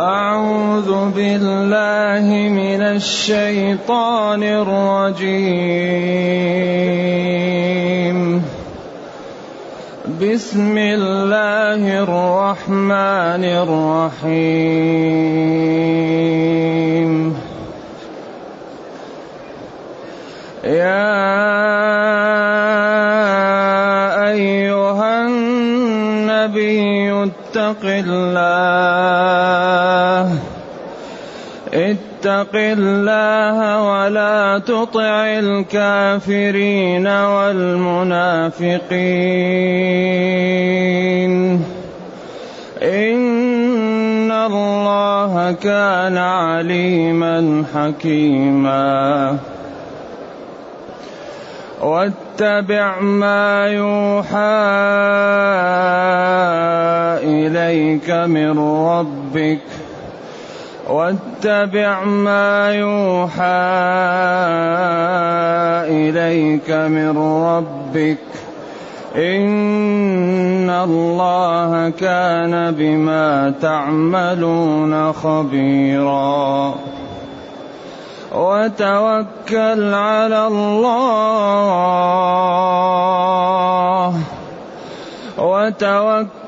أعوذ بالله من الشيطان الرجيم. بسم الله الرحمن الرحيم. يا أيها النبي اتق الله. اتق الله ولا تطع الكافرين والمنافقين. إن الله كان عليما حكيما. واتبع ما يوحى إليك من ربك. واتبع ما يوحى إليك من ربك. إن الله كان بما تعملون خبيرا. وتوكل على الله. وتوكل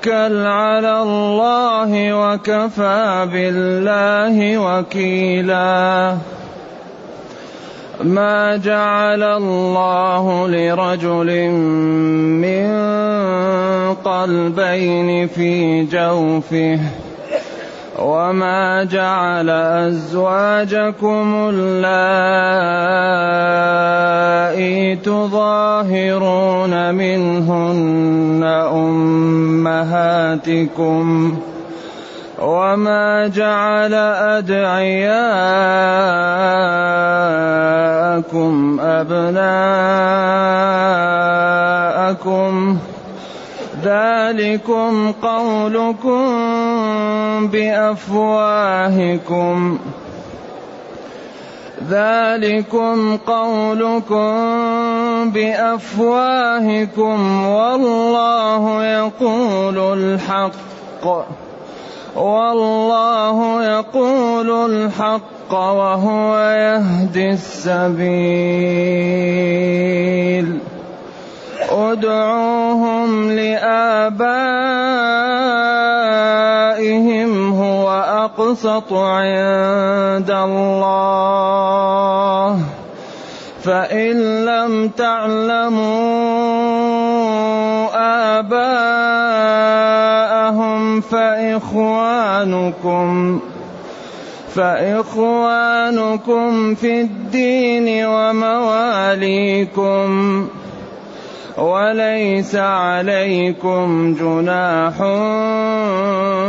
على الله وكفى بالله وكيلا. ما جعل الله لرجل من قلبين في جوفه وما جعل أزواجكم اللائي تظاهرون منهن أمهاتكم وما جعل أدعياءكم أبناءكم ذلكم قولكم بأفواهكم. ذلكم قولكم بأفواهكم والله يقول الحق. والله يقول الحق وهو يهدي السبيل. ادعوهم لآبائهم هو أقسط عند الله. فإن لم تعلموا آباءهم فإخوانكم فإخوانكم في الدين ومواليكم. وليس عليكم جناح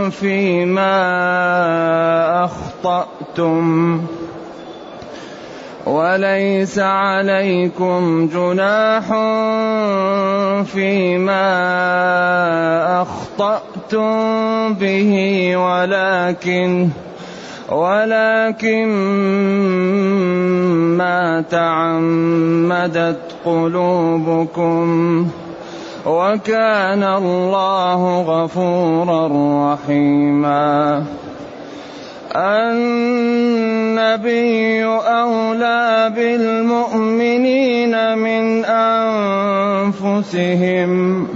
فيما أخطأتم. وليس عليكم جناح فيما أخطأتم به ولكن ولكن ما تعمدت قلوبكم وكان الله غفورا رحيما. النبي أولى بالمؤمنين من أنفسهم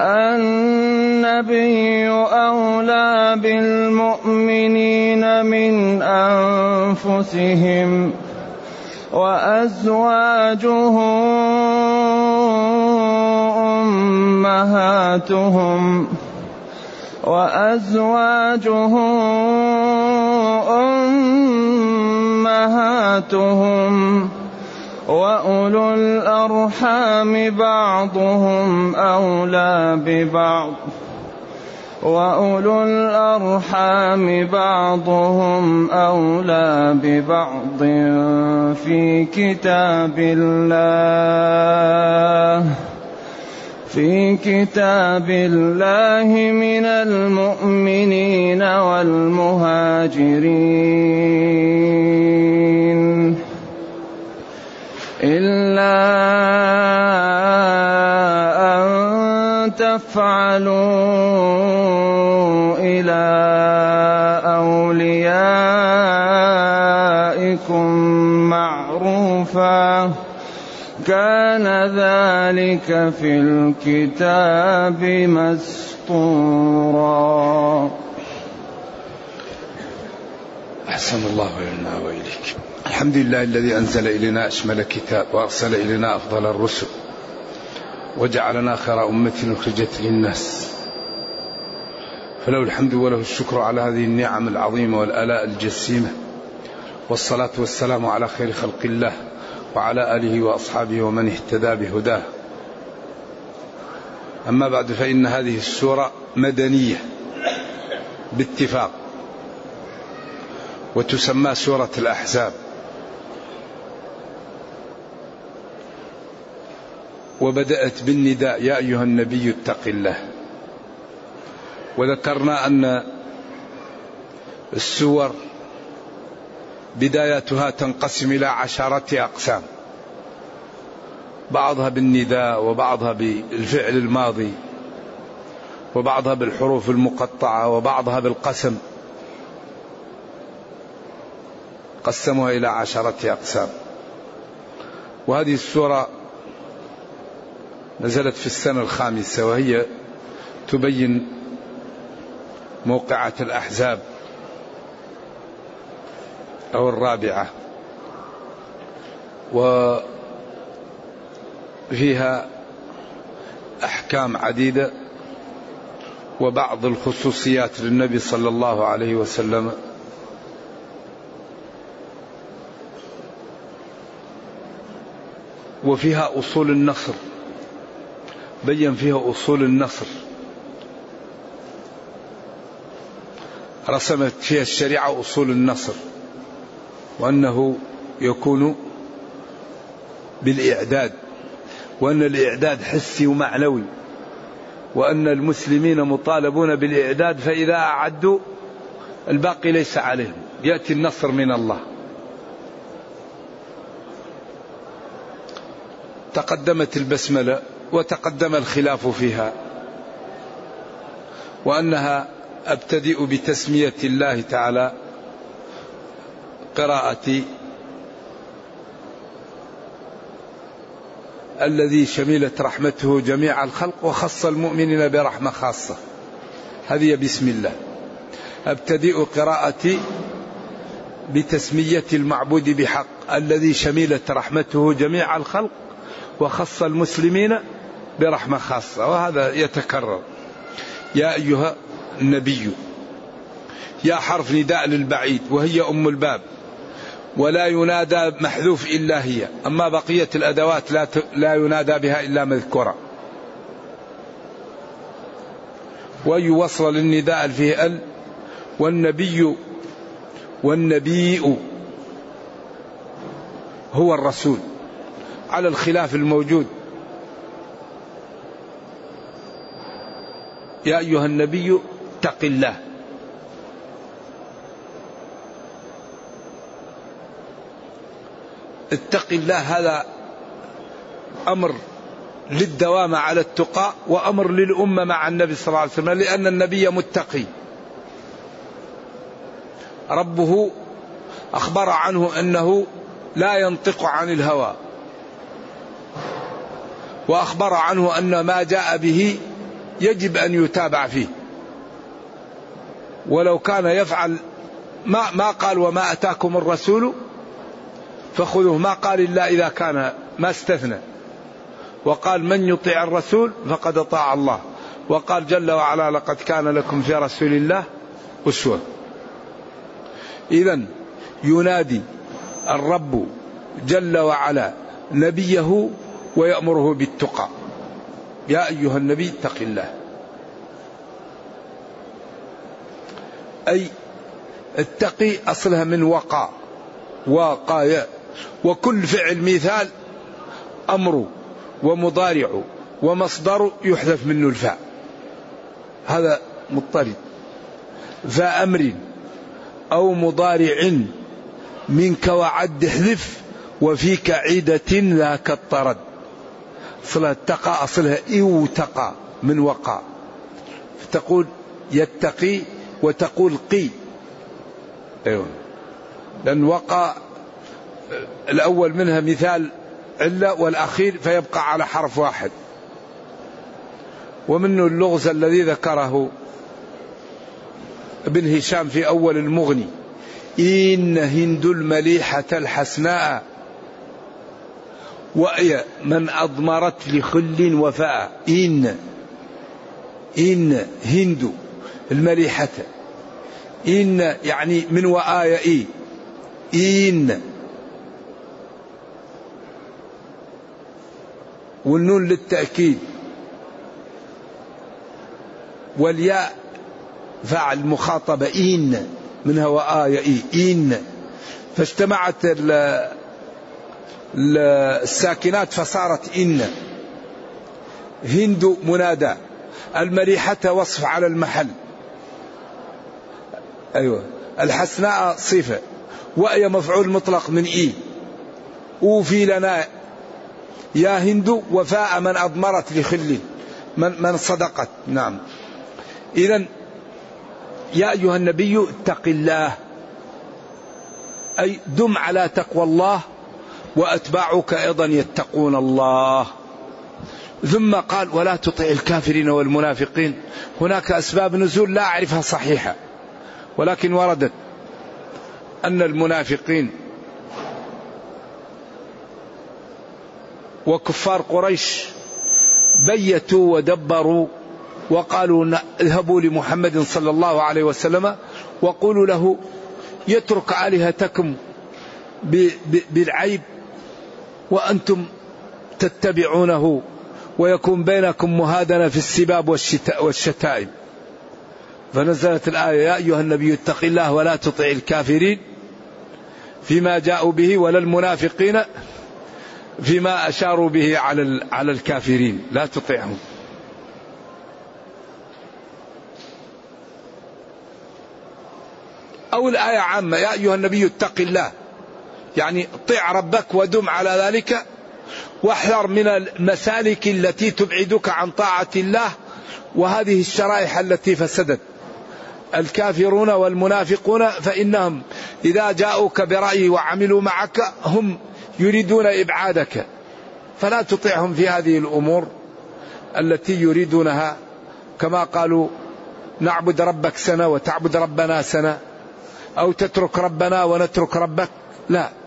النبي أولى بالمؤمنين من أنفسهم وأزواجه أمهاتهم وأزواجه أمهاتهم وأولو الأرحام بعضهم أولى ببعض وأولو الأرحام بعضهم أولى ببعض في كتاب الله في كتاب الله من المؤمنين والمهاجرين إلا أن تفعلوا إلى أوليائكم معروفا. كان ذلك في الكتاب مسطورا أحسن الله إلينا وإليك الحمد لله الذي أنزل إلينا أشمل كتاب وأرسل إلينا أفضل الرسل وجعلنا خير أمة أخرجت للناس. فله الحمد وله الشكر على هذه النعم العظيمة والآلاء الجسيمة والصلاة والسلام على خير خلق الله وعلى آله وأصحابه ومن اهتدى بهداه. أما بعد فإن هذه السورة مدنية باتفاق وتسمى سورة الأحزاب. وبدأت بالنداء يا أيها النبي اتق الله. وذكرنا أن السور بدايتها تنقسم إلى عشرة أقسام. بعضها بالنداء وبعضها بالفعل الماضي وبعضها بالحروف المقطعة وبعضها بالقسم. قسموها إلى عشرة أقسام. وهذه السورة نزلت في السنة الخامسة وهي تبين موقعة الأحزاب أو الرابعة. وفيها أحكام عديدة وبعض الخصوصيات للنبي صلى الله عليه وسلم. وفيها أصول النصر. بين فيها أصول النصر. رسمت فيها الشريعة أصول النصر وأنه يكون بالإعداد وأن الإعداد حسي ومعنوي وأن المسلمين مطالبون بالإعداد فإذا أعدوا الباقي ليس عليهم. يأتي النصر من الله. تقدمت البسملة وتقدم الخلاف فيها. وأنها أبتدئ بتسمية الله تعالى قراءة الذي شملت رحمته جميع الخلق وخص المؤمنين برحمة خاصة. هذه بسم الله. أبتدئ قراءتي بتسمية المعبود بحق الذي شملت رحمته جميع الخلق وخص المسلمين برحمة خاصة وهذا يتكرر. يا أيها النبي يا حرف نداء للبعيد وهي أم الباب ولا ينادى محذوف إلا هي. أما بقية الأدوات لا, لا ينادى بها إلا مذكورة. ويوصل للنداء فيه ال والنبي والنبي هو الرسول على الخلاف الموجود. يا أيها النبي اتق الله. اتق الله هذا أمر للدوام على التقى وأمر للأمة مع النبي صلى الله عليه وسلم لأن النبي متقي. ربه أخبر عنه أنه لا ينطق عن الهوى. وأخبر عنه أن ما جاء به يجب أن يتابع فيه. ولو كان يفعل ما ما قال وما أتاكم الرسول فخذوه. ما قال إلا إذا كان ما استثنى. وقال من يطيع الرسول فقد أطاع الله. وقال جل وعلا لقد كان لكم في رسول الله أسوة. إذا ينادي الرب جل وعلا نبيه ويأمره بالتقى. يا أيها النبي اتق الله. أي اتقي أصلها من وقى وقايا وكل فعل مثال أمر ومضارع ومصدر يحذف منه الفاء. هذا مضطرد. فأمر أو مضارع منك وعد احذف وفيك عيدة ذاك الطرد. أصلها اتقى أصلها إوتقى من وقى. فتقول يتقي وتقول قي. أيوة. لأن وقع الأول منها مثال علة والأخير فيبقى على حرف واحد. ومنه اللغز الذي ذكره ابن هشام في أول المغني إن هند المليحة الحسناء وأي من أضمرت لخل وفاء. إن إن هند المليحة. إن يعني من وآية إي. إن. والنون للتأكيد. والياء فعل مخاطبة إن منها وآية إي. إن. فاجتمعت الساكنات فصارت إن. هند منادى. المريحة وصف على المحل. أيوة. الحسناء صفة. وأي مفعول مطلق من إي. أوفي لنا. يا هند وفاء من أضمرت لخل. من, من صدقت. نعم. إذا يا أيها النبي اتق الله. أي دم على تقوى الله. وأتباعك أيضا يتقون الله. ثم قال ولا تطع الكافرين والمنافقين. هناك أسباب نزول لا أعرفها صحيحة ولكن وردت أن المنافقين وكفار قريش بيتوا ودبروا وقالوا اذهبوا لمحمد صلى الله عليه وسلم وقولوا له يترك آلهتكم بالعيب وأنتم تتبعونه ويكون بينكم مهادنة في السباب والشتائم. فنزلت الآية يا أيها النبي اتق الله ولا تطع الكافرين فيما جاءوا به ولا المنافقين فيما أشاروا به على على الكافرين. لا تطعهم. أو الآية عامة يا أيها النبي اتق الله يعني طع ربك ودم على ذلك. واحذر من المسالك التي تبعدك عن طاعة الله وهذه الشرائح التي فسدت. الكافرون والمنافقون فإنهم إذا جاءوك برأي وعملوا معك هم يريدون إبعادك. فلا تطعهم في هذه الأمور التي يريدونها. كما قالوا نعبد ربك سنة وتعبد ربنا سنة أو تترك ربنا ونترك ربك. لا.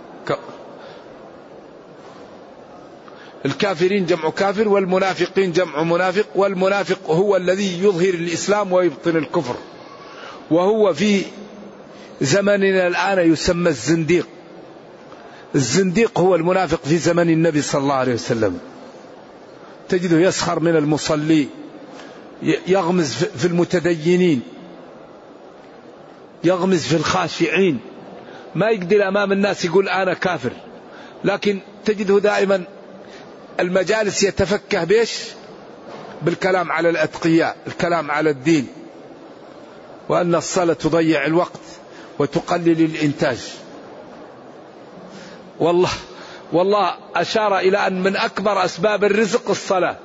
الكافرين جمع كافر والمنافقين جمع منافق والمنافق هو الذي يظهر الإسلام ويبطن الكفر. وهو في زمننا الآن يسمى الزنديق. الزنديق هو المنافق في زمن النبي صلى الله عليه وسلم. تجده يسخر من المصلي يغمز في المتدينين يغمز في الخاشعين. ما يقدر أمام الناس يقول أنا كافر. لكن تجده دائما المجالس يتفكه بيش بالكلام على الأتقياء الكلام على الدين. وأن الصلاة تضيع الوقت وتقلل الإنتاج. والله والله أشار إلى أن من أكبر أسباب الرزق الصلاة.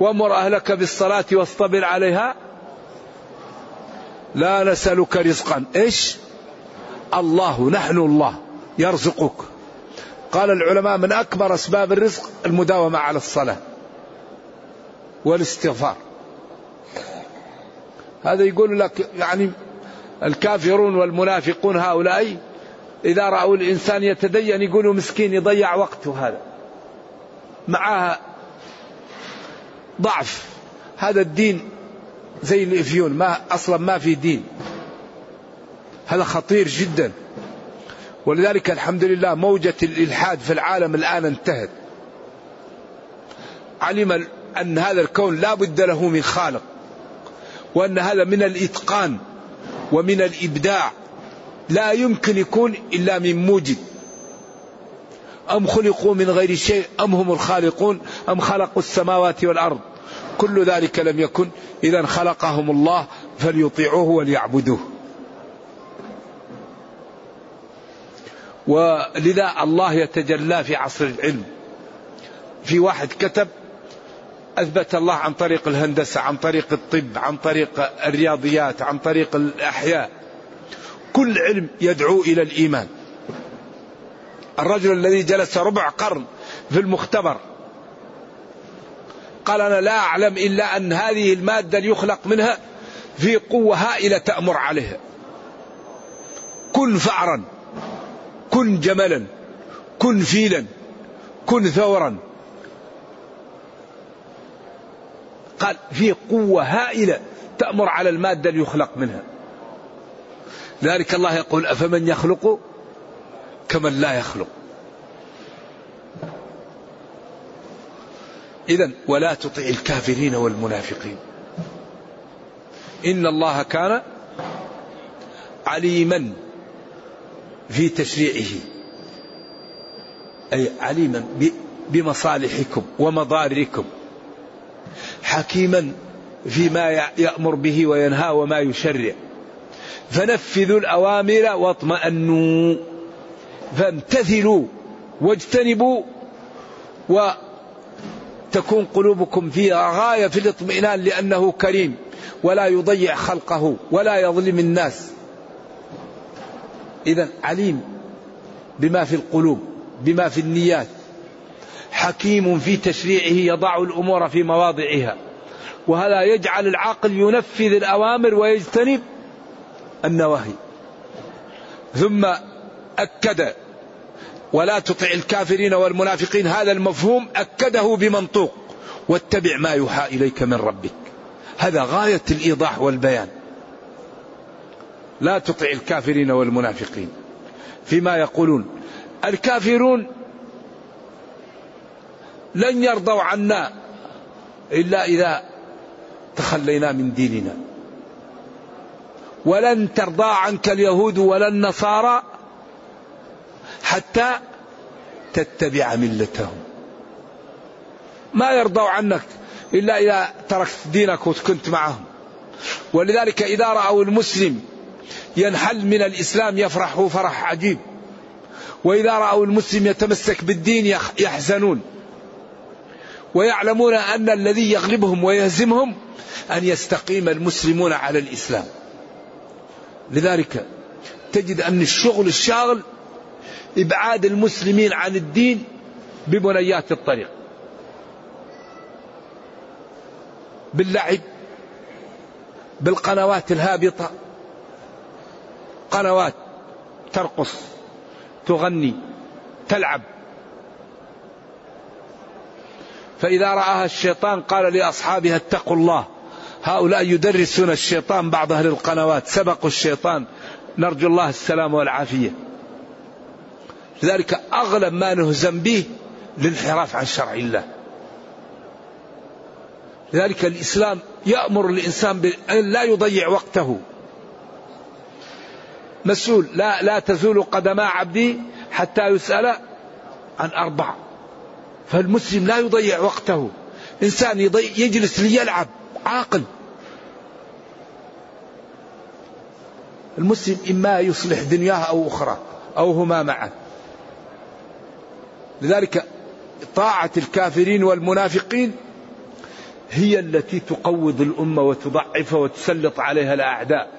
وأمر أهلك بالصلاة واصطبر عليها. لا نسألك رزقا. إيش؟ الله نحن الله يرزقك. قال العلماء من أكبر أسباب الرزق المداومة على الصلاة والاستغفار. هذا يقول لك يعني الكافرون والمنافقون هؤلاء إذا رأوا الإنسان يتدين يقولوا مسكين يضيع وقته هذا. معها ضعف. هذا الدين زي الإفيون ما أصلا ما في دين. هذا خطير جدا. ولذلك الحمد لله موجة الإلحاد في العالم الآن انتهت. علم أن هذا الكون لا بد له من خالق وأن هذا من الإتقان ومن الإبداع. لا يمكن يكون إلا من موجد. أم خلقوا من غير شيء؟ أم هم الخالقون؟ أم خلقوا السماوات والأرض؟ كل ذلك لم يكن. إذا خلقهم الله فليطيعوه وليعبدوه. ولذا الله يتجلى في عصر العلم. في واحد كتب أثبت الله عن طريق الهندسة عن طريق الطب عن طريق الرياضيات عن طريق الأحياء. كل علم يدعو إلى الإيمان. الرجل الذي جلس ربع قرن في المختبر قال أنا لا أعلم إلا أن هذه المادة يخلق منها في قوة هائلة تأمر عليها. كن فأرا. كن جملا كن فيلا كن ثورا. قال في قوة هائلة تأمر على المادة اللي يخلق منها. ذلك الله يقول أفمن يخلق كمن لا يخلق. إذا ولا تطع الكافرين والمنافقين. إن الله كان عليما. في تشريعه. أي عليما بمصالحكم ومضاركم حكيما فيما يأمر به وينهى وما يشرع. فنفذوا الأوامر واطمأنوا. فامتثلوا واجتنبوا وتكون قلوبكم في غاية في الاطمئنان لأنه كريم ولا يضيع خلقه ولا يظلم الناس. إذا عليم بما في القلوب بما في النيات. حكيم في تشريعه يضع الأمور في مواضعها. وهذا يجعل العقل ينفذ الأوامر ويجتنب النواهي. ثم أكد ولا تطع الكافرين والمنافقين. هذا المفهوم أكده بمنطوق. واتبع ما يوحى إليك من ربك. هذا غاية الإيضاح والبيان. لا تطع الكافرين والمنافقين. فيما يقولون الكافرون لن يرضوا عنا إلا إذا تخلينا من ديننا. ولن ترضى عنك اليهود ولا النصارى حتى تتبع ملتهم. ما يرضوا عنك إلا إذا تركت دينك وكنت معهم. ولذلك إذا رأوا المسلم ينحل من الإسلام يفرحوا فرح عجيب. وإذا رأوا المسلم يتمسك بالدين يحزنون. ويعلمون أن الذي يغلبهم ويهزمهم أن يستقيم المسلمون على الإسلام. لذلك تجد أن الشغل الشاغل إبعاد المسلمين عن الدين ببنيات الطريق. باللعب بالقنوات الهابطة قنوات ترقص تغني تلعب. فإذا رآها الشيطان قال لأصحابها اتقوا الله. هؤلاء يدرسون الشيطان بعض أهل القنوات سبقوا الشيطان. نرجو الله السلام والعافية. لذلك أغلب ما نهزم به الانحراف عن شرع الله. لذلك الإسلام يأمر الإنسان بأن لا يضيع وقته. مسؤول. لا لا تزول قدما عبدي حتى يسأل عن أربع. فالمسلم لا يضيع وقته. إنسان يضيع يجلس ليلعب عاقل. المسلم إما يصلح دنياه أو أخرى أو هما معا لذلك طاعة الكافرين والمنافقين هي التي تقوض الأمة وتضعفها وتسلط عليها الأعداء.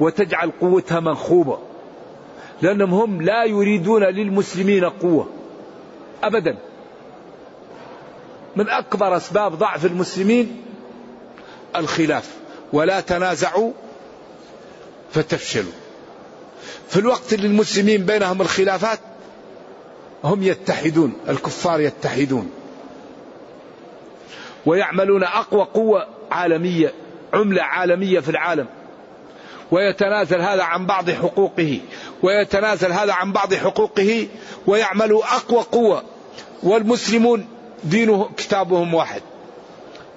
وتجعل قوتها منخوبة. لأنهم هم لا يريدون للمسلمين قوة. أبدا. من أكبر أسباب ضعف المسلمين الخلاف. ولا تنازعوا فتفشلوا. في الوقت اللي المسلمين بينهم الخلافات هم يتحدون الكفار يتحدون. ويعملون أقوى قوة عالمية عملة عالمية في العالم. ويتنازل هذا عن بعض حقوقه ويتنازل هذا عن بعض حقوقه ويعمل أقوى قوة. والمسلمون دينه كتابهم واحد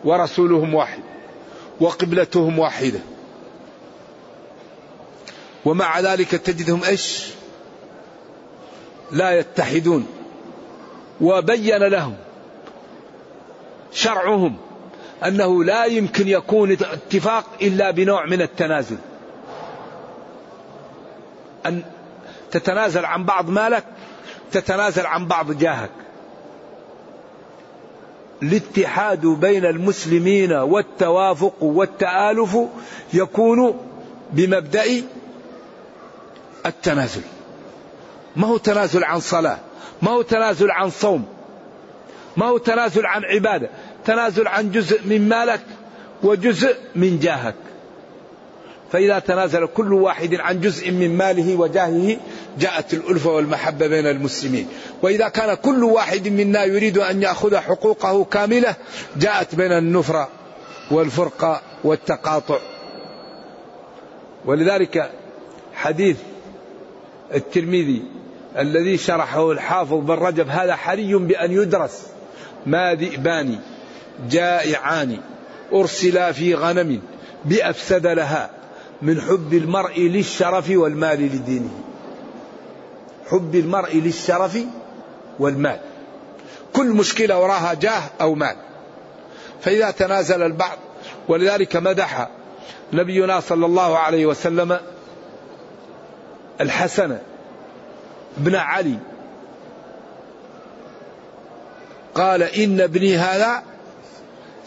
ورسولهم واحد وقبلتهم واحدة. ومع ذلك تجدهم إيش؟ لا يتحدون. وبين لهم شرعهم أنه لا يمكن يكون اتفاق إلا بنوع من التنازل. أن تتنازل عن بعض مالك تتنازل عن بعض جاهك. الاتحاد بين المسلمين والتوافق والتآلف يكون بمبدأ التنازل. ما هو تنازل عن صلاة ما هو تنازل عن صوم ما هو تنازل عن عبادة تنازل عن جزء من مالك وجزء من جاهك. فإذا تنازل كل واحد عن جزء من ماله وجاهه جاءت الألفة والمحبة بين المسلمين. وإذا كان كل واحد منا يريد أن يأخذ حقوقه كاملة جاءت بين النفرة والفرقة والتقاطع. ولذلك حديث الترمذي الذي شرحه الحافظ بن رجب هذا حري بأن يدرس. ما ذئبان جائعان أرسلا في غنم بأفسد لها. من حب المرء للشرف والمال لدينه. حب المرء للشرف والمال. كل مشكلة وراها جاه أو مال. فإذا تنازل البعض ولذلك مدح نبينا صلى الله عليه وسلم الحسن بن علي. قال إن ابني هذا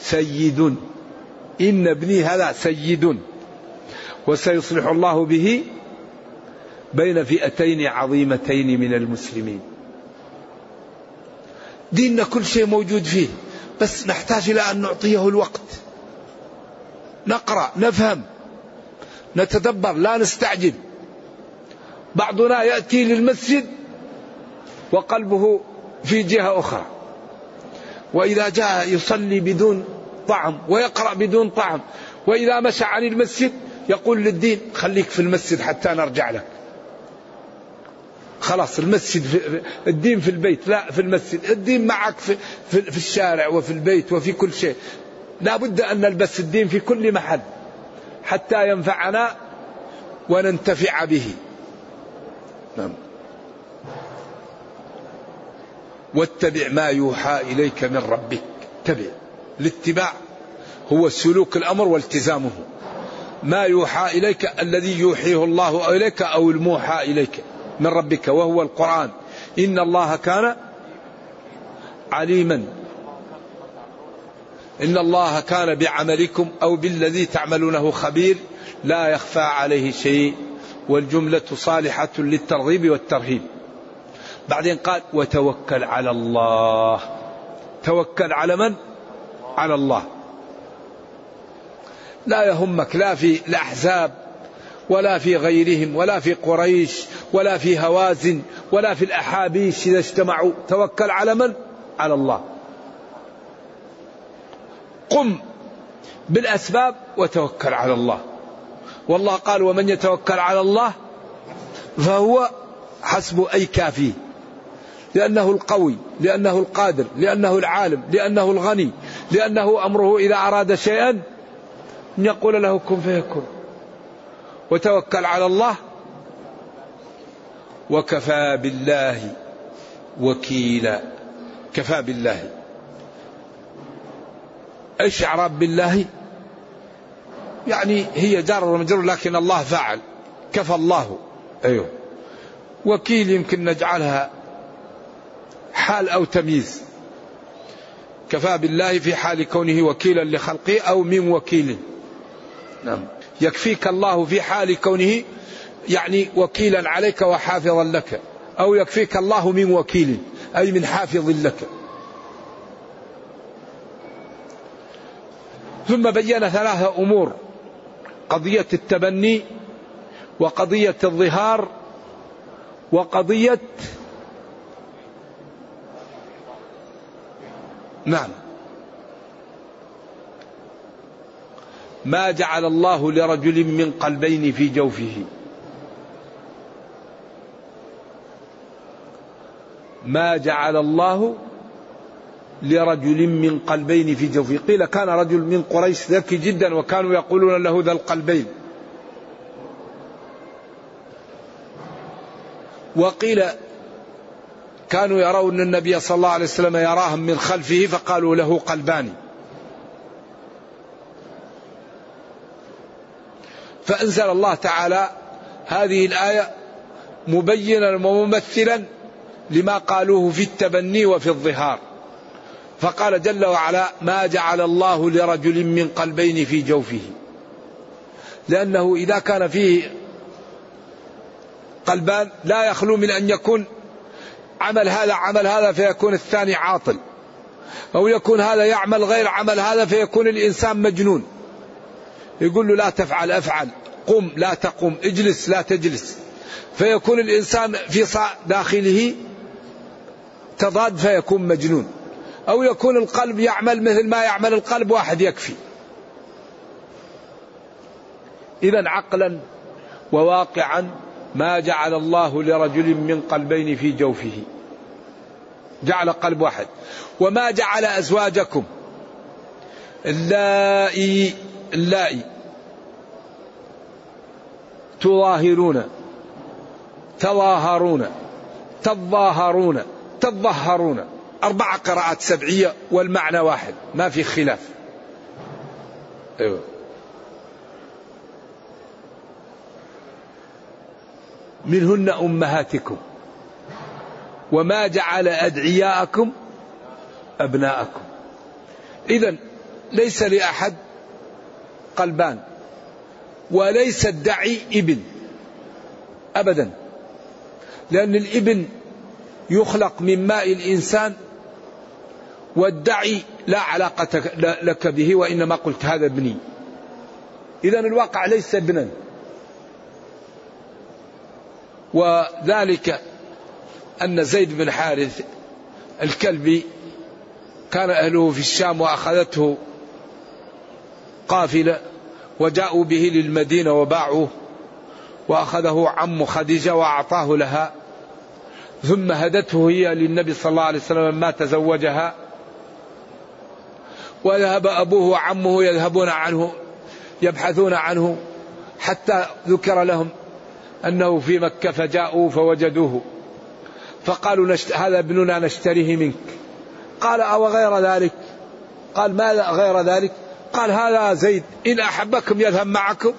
سيد. إن ابني هذا سيد. وسيصلح الله به بين فئتين عظيمتين من المسلمين. ديننا كل شيء موجود فيه بس نحتاج إلى أن نعطيه الوقت. نقرأ نفهم نتدبر لا نستعجل. بعضنا يأتي للمسجد وقلبه في جهة أخرى. وإذا جاء يصلي بدون طعم ويقرأ بدون طعم وإذا مشى عن المسجد يقول للدين خليك في المسجد حتى نرجع لك. خلاص المسجد في الدين في البيت لا في المسجد الدين معك في, في, في الشارع وفي البيت وفي كل شيء. لا بد أن نلبس الدين في كل محل حتى ينفعنا وننتفع به. نعم. واتبع ما يوحى إليك من ربك. اتبع. الاتباع هو سلوك الأمر والتزامه. ما يوحى إليك الذي يوحيه الله إليك أو الموحى إليك من ربك وهو القرآن. إن الله كان عليما. إن الله كان بعملكم أو بالذي تعملونه خبير لا يخفى عليه شيء. والجملة صالحة للترغيب والترهيب. بعدين قال وتوكل على الله. توكل على من؟ على الله. لا يهمك لا في الأحزاب ولا في غيرهم ولا في قريش ولا في هوازن ولا في الأحابيش إذا اجتمعوا. توكل على من؟ على الله. قم بالأسباب وتوكل على الله. والله قال ومن يتوكل على الله فهو حسب أي كافي. لأنه القوي لأنه القادر لأنه العالم لأنه الغني لأنه أمره إذا أراد شيئا أن يقول له كن فيكون. وتوكل على الله. وكفى بالله وكيلا. كفى بالله. إيش اعراب بالله. يعني هي جار ومجرور لكن الله فعل. كفى الله. أيوه. وكيل يمكن نجعلها حال أو تمييز. كفى بالله في حال كونه وكيلا لخلقه أو من وكيل. نعم. يكفيك الله في حال كونه يعني وكيلا عليك وحافظا لك. أو يكفيك الله من وكيل أي من حافظ لك. ثم بين ثلاثة أمور. قضية التبني وقضية الظهار وقضية نعم. ما جعل الله لرجل من قلبين في جوفه. ما جعل الله لرجل من قلبين في جوفه. قيل كان رجل من قريش ذكي جدا وكانوا يقولون له ذا القلبين. وقيل كانوا يرون النبي صلى الله عليه وسلم يراهم من خلفه فقالوا له قلبان. فأنزل الله تعالى هذه الآية مبينا وممثلا لما قالوه في التبني وفي الظهار. فقال جل وعلا ما جعل الله لرجل من قلبين في جوفه. لأنه إذا كان فيه قلبان لا يخلو من أن يكون عمل هذا عمل هذا فيكون الثاني عاطل. أو يكون هذا يعمل غير عمل هذا فيكون الإنسان مجنون. يقول له لا تفعل أفعل. قم لا تقم. اجلس لا تجلس. فيكون الإنسان في داخله تضاد فيكون مجنون. أو يكون القلب يعمل مثل ما يعمل القلب واحد يكفي. إذا عقلا وواقعا ما جعل الله لرجل من قلبين في جوفه. جعل قلب واحد. وما جعل أزواجكم اللائي اللائي تظاهرون تظاهرون تظاهرون تظهرون. أربع قراءات سبعية والمعنى واحد ما في خلاف. أيوه. منهن أمهاتكم وما جعل أدعياءكم أبناءكم. إذا ليس لأحد قلبان. وليس الدعي إبن. أبدا. لأن الإبن يخلق من ماء الإنسان والدعي لا علاقة لك به وإنما قلت هذا ابني. إذا الواقع ليس ابنا. وذلك أن زيد بن حارث الكلبي كان أهله في الشام وأخذته قافلة وجاءوا به للمدينة وباعوه وأخذه عم خديجة وأعطاه لها. ثم هدته هي للنبي صلى الله عليه وسلم ما تزوجها. وذهب أبوه وعمه يذهبون عنه يبحثون عنه حتى ذكر لهم أنه في مكة فجاءوا فوجدوه. فقالوا نشت... هذا ابننا نشتريه منك. قال أو غير ذلك؟ قال ماذا غير ذلك؟ قال هذا زيد إن أحبكم يذهب معكم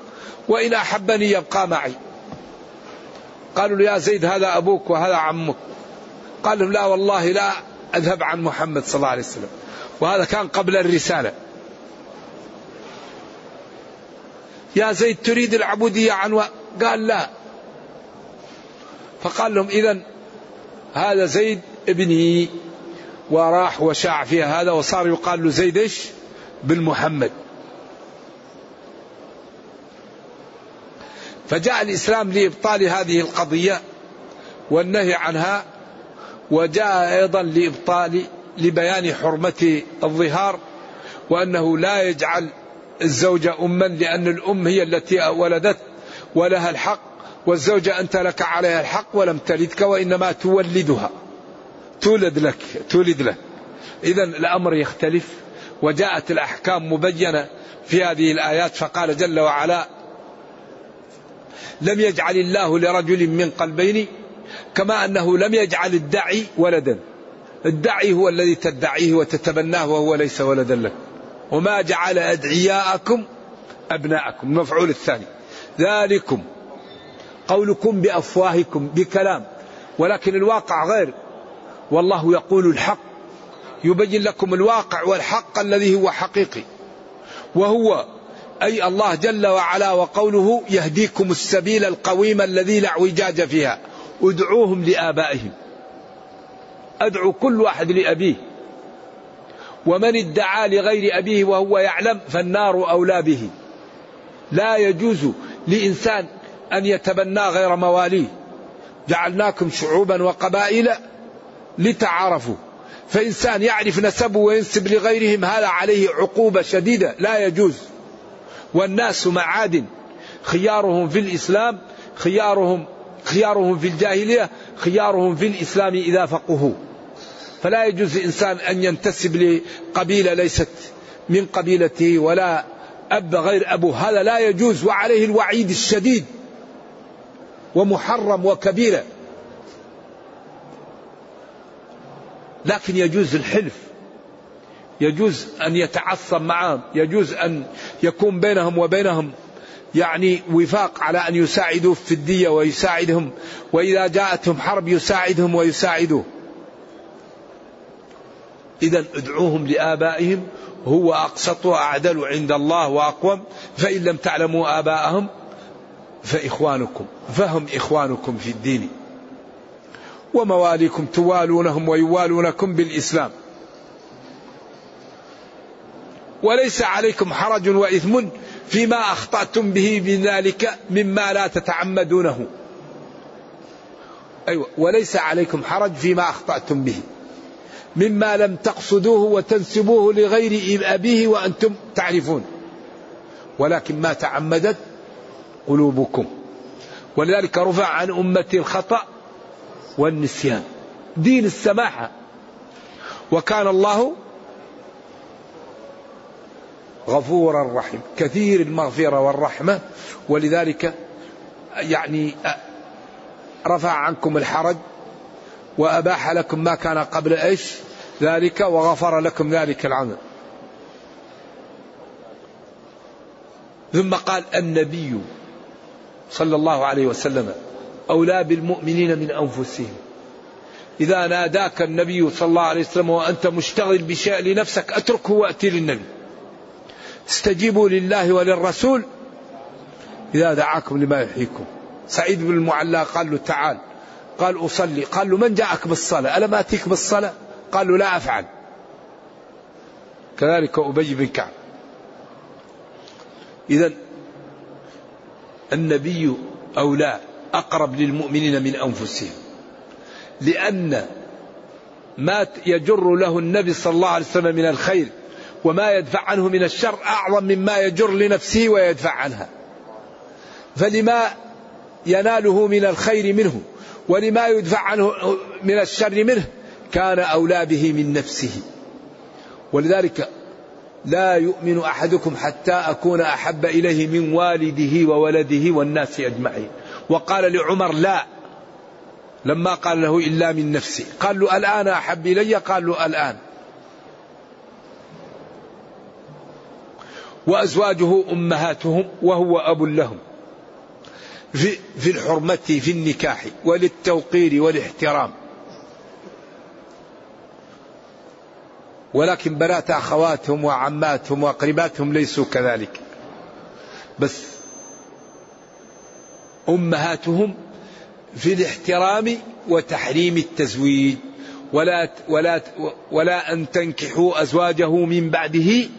وإن أحبني يبقى معي. قالوا له يا زيد هذا أبوك وهذا عمك. قال لهم لا والله لا أذهب عن محمد صلى الله عليه وسلم. وهذا كان قبل الرسالة. يا زيد تريد العبودية عن. قال لا. فقال لهم إذا هذا زيد ابني وراح وشاع فيها هذا وصار يقال له زيد إيش؟ بالمحمد. فجاء الإسلام لإبطال هذه القضية والنهي عنها وجاء أيضا لإبطال لبيان حرمة الظهار وأنه لا يجعل الزوجة أما لأن الأم هي التي ولدت ولها الحق والزوجة أنت لك عليها الحق ولم تلدك وإنما تولدها. تولد لك تولد له إذا الأمر يختلف. وجاءت الأحكام مبينة في هذه الآيات فقال جل وعلا لم يجعل الله لرجل من قلبين كما أنه لم يجعل الدعي ولدا. الدعي هو الذي تدعيه وتتبناه وهو ليس ولدا لك. وما جعل أدعياءكم أبناءكم. المفعول الثاني. ذلكم قولكم بأفواهكم بكلام. ولكن الواقع غير. والله يقول الحق يبين لكم الواقع والحق الذي هو حقيقي. وهو أي الله جل وعلا وقوله يهديكم السبيل القويم الذي لا اعوجاج فيها. ادعوهم لآبائهم. أدعو كل واحد لأبيه. ومن ادعى لغير أبيه وهو يعلم فالنار أولى به. لا يجوز لإنسان أن يتبنى غير مواليه. جعلناكم شعوبا وقبائل لتعارفوا. فإنسان يعرف نسبه وينسب لغيرهم هذا عليه عقوبة شديدة لا يجوز. والناس معادن خيارهم في الإسلام خيارهم خيارهم في الجاهلية خيارهم في الإسلام إذا فقهوا. فلا يجوز لإنسان أن ينتسب لقبيلة ليست من قبيلته ولا أب غير أبوه. هذا لا يجوز وعليه الوعيد الشديد ومحرم وكبيرة لكن يجوز الحلف. يجوز أن يتعصب معهم. يجوز أن يكون بينهم وبينهم يعني وفاق على أن يساعدوه في الدية ويساعدهم. وإذا جاءتهم حرب يساعدهم ويساعدوه. إذا ادعوهم لآبائهم. هو أقسط وأعدل عند الله وأقوم. فإن لم تعلموا آباءهم فإخوانكم. فهم إخوانكم في الدين. ومواليكم توالونهم ويوالونكم بالإسلام. وليس عليكم حرج وإثم فيما أخطأتم به بذلك مما لا تتعمدونه. أيوة وليس عليكم حرج فيما أخطأتم به. مما لم تقصدوه وتنسبوه لغير أبيه وأنتم تعرفون. ولكن ما تعمدت قلوبكم. ولذلك رفع عن أمتي الخطأ والنسيان دين السماحة. وكان الله غفورا رحيم كثير المغفرة والرحمة. ولذلك يعني رفع عنكم الحرج وأباح لكم ما كان قبل إيش؟ ذلك وغفر لكم ذلك العمل. ثم قال النبي صلى الله عليه وسلم أولى بالمؤمنين من أنفسهم. إذا ناداك النبي صلى الله عليه وسلم وأنت مشتغل بشيء لنفسك أتركه وأتي للنبي. استجيبوا لله وللرسول. إذا دعاكم لما يحييكم. سعيد بن المعلى قال له تعال. قال أصلي. قال له من جاءك بالصلاة؟ ألم آتيك بالصلاة؟ قال له لا أفعل. كذلك أبي بن كعب. إذا النبي أولى أقرب للمؤمنين من أنفسهم. لأن ما يجر له النبي صلى الله عليه وسلم من الخير وما يدفع عنه من الشر أعظم مما يجر لنفسه ويدفع عنها. فلما يناله من الخير منه ولما يدفع عنه من الشر منه كان أولى به من نفسه. ولذلك لا يؤمن أحدكم حتى أكون أحب إليه من والده وولده والناس أجمعين. وقال لعمر لا. لما قال له إلا من نفسي. قال له الآن أحب إلي قال له الآن. وأزواجه أمهاتهم وهو أب لهم. في, في الحرمة في النكاح وللتوقير والاحترام. ولكن بنات أخواتهم وعماتهم وأقرباتهم ليسوا كذلك. بس أمهاتهم في الاحترام وتحريم التزويج. ولا ولا ولا أن تنكحوا أزواجه من بعده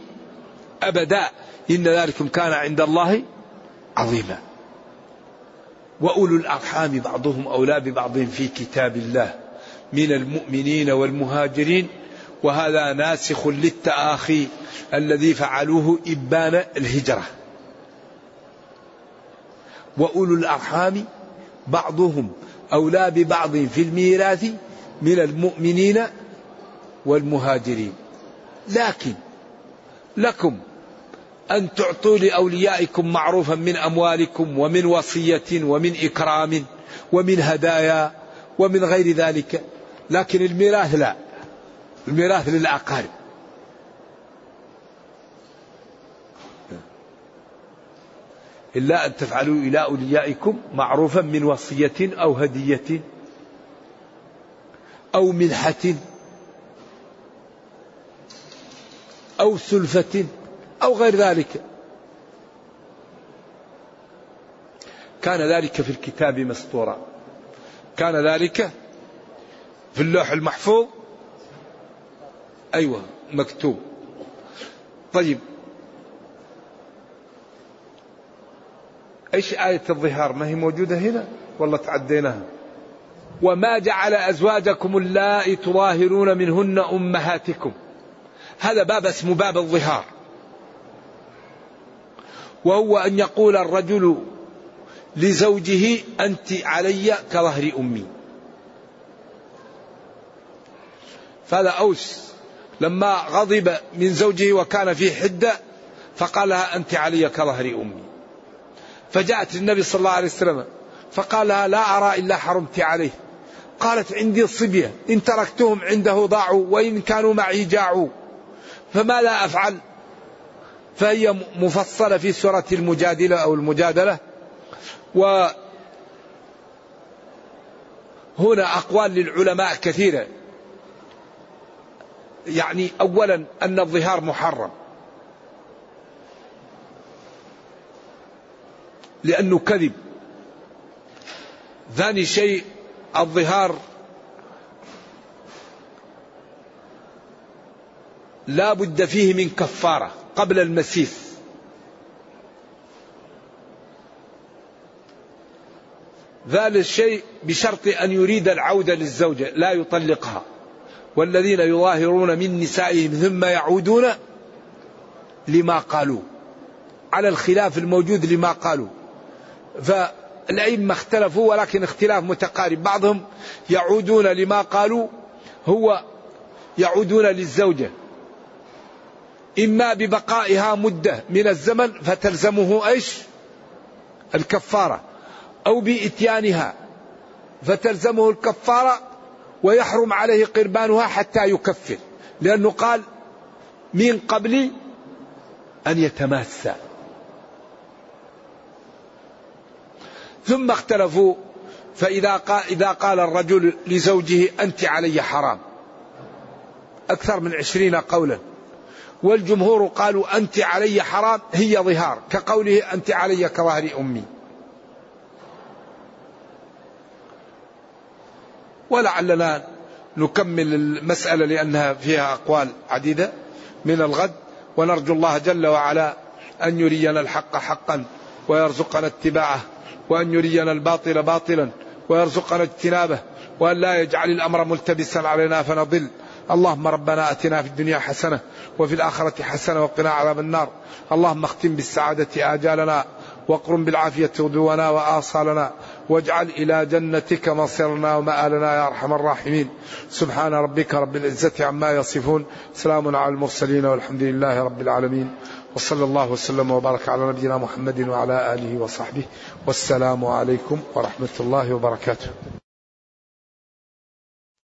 أبدا. إن ذلكم كان عند الله عظيما. وأولو الأرحام بعضهم أولى ببعض في كتاب الله. من المؤمنين والمهاجرين. وهذا ناسخ للتآخي الذي فعلوه إبان الهجرة. وأولو الأرحام بعضهم أولى ببعض في الميراث من المؤمنين والمهاجرين. لكن لكم أن تعطوا لأوليائكم معروفا من أموالكم ومن وصية ومن إكرام ومن هدايا ومن غير ذلك. لكن الميراث لا. الميراث للأقارب. إلا أن تفعلوا إلى أوليائكم معروفا من وصية أو هدية أو منحة أو سلفة أو غير ذلك. كان ذلك في الكتاب مسطورا. كان ذلك في اللوح المحفوظ؟ أيوة مكتوب. طيب إيش آية الظهار؟ ما هي موجودة هنا؟ والله تعديناها. وما جعل أزواجكم اللائي تظاهرون منهن أمهاتكم. هذا باب اسمه باب الظهار. وهو أن يقول الرجل لزوجه أنت علي كظهر أمي. فهذا أوس. لما غضب من زوجه وكان في حدة فقال لها أنت علي كظهر أمي. فجاءت النبي صلى الله عليه وسلم فقال لها لا أرى إلا حرمت عليه. قالت عندي الصبية إن تركتهم عنده ضاعوا وإن كانوا معي جاعوا. فما لا أفعل؟ فهي مفصلة في سورة المجادلة أو المجادلة. و هنا أقوال للعلماء كثيرة. يعني أولا أن الظهار محرم. لأنه كذب. ثاني شيء الظهار. لا بد فيه من كفارة قبل المسيس ذلك الشيء بشرط أن يريد العودة للزوجة لا يطلقها. والذين يظاهرون من نسائهم ثم يعودون لما قالوا. على الخلاف الموجود لما قالوا. فالأئمة اختلفوا ولكن اختلاف متقارب. بعضهم يعودون لما قالوا هو يعودون للزوجة. إما ببقائها مدة من الزمن فتلزمه إيش؟ الكفارة. أو بإتيانها فتلزمه الكفارة ويحرم عليه قربانها حتى يكفر. لأنه قال من قبل أن يتماسى. ثم اختلفوا فإذا قال, إذا قال الرجل لزوجه أنت علي حرام. أكثر من عشرين قولا. والجمهور قالوا أنت علي حرام هي ظهار. كقوله أنت علي كظهر أمي. ولعلنا نكمل المسألة لأنها فيها أقوال عديدة من الغد. ونرجو الله جل وعلا أن يرينا الحق حقا ويرزقنا اتباعه. وأن يرينا الباطل باطلا ويرزقنا اجتنابه وأن لا يجعل الأمر ملتبسا علينا فنضل. اللهم ربنا آتنا في الدنيا حسنة وفي الآخرة حسنة وقنا عذاب النار. اللهم اختم بالسعادة آجالنا واقرم بالعافية غدونا وآصالنا واجعل إلى جنتك مصيرنا ومآلنا يا أرحم الراحمين. سبحان ربك رب العزة عما يصفون. سلام على المرسلين والحمد لله رب العالمين. وصلى الله وسلم وبارك على نبينا محمد وعلى آله وصحبه والسلام عليكم ورحمة الله وبركاته.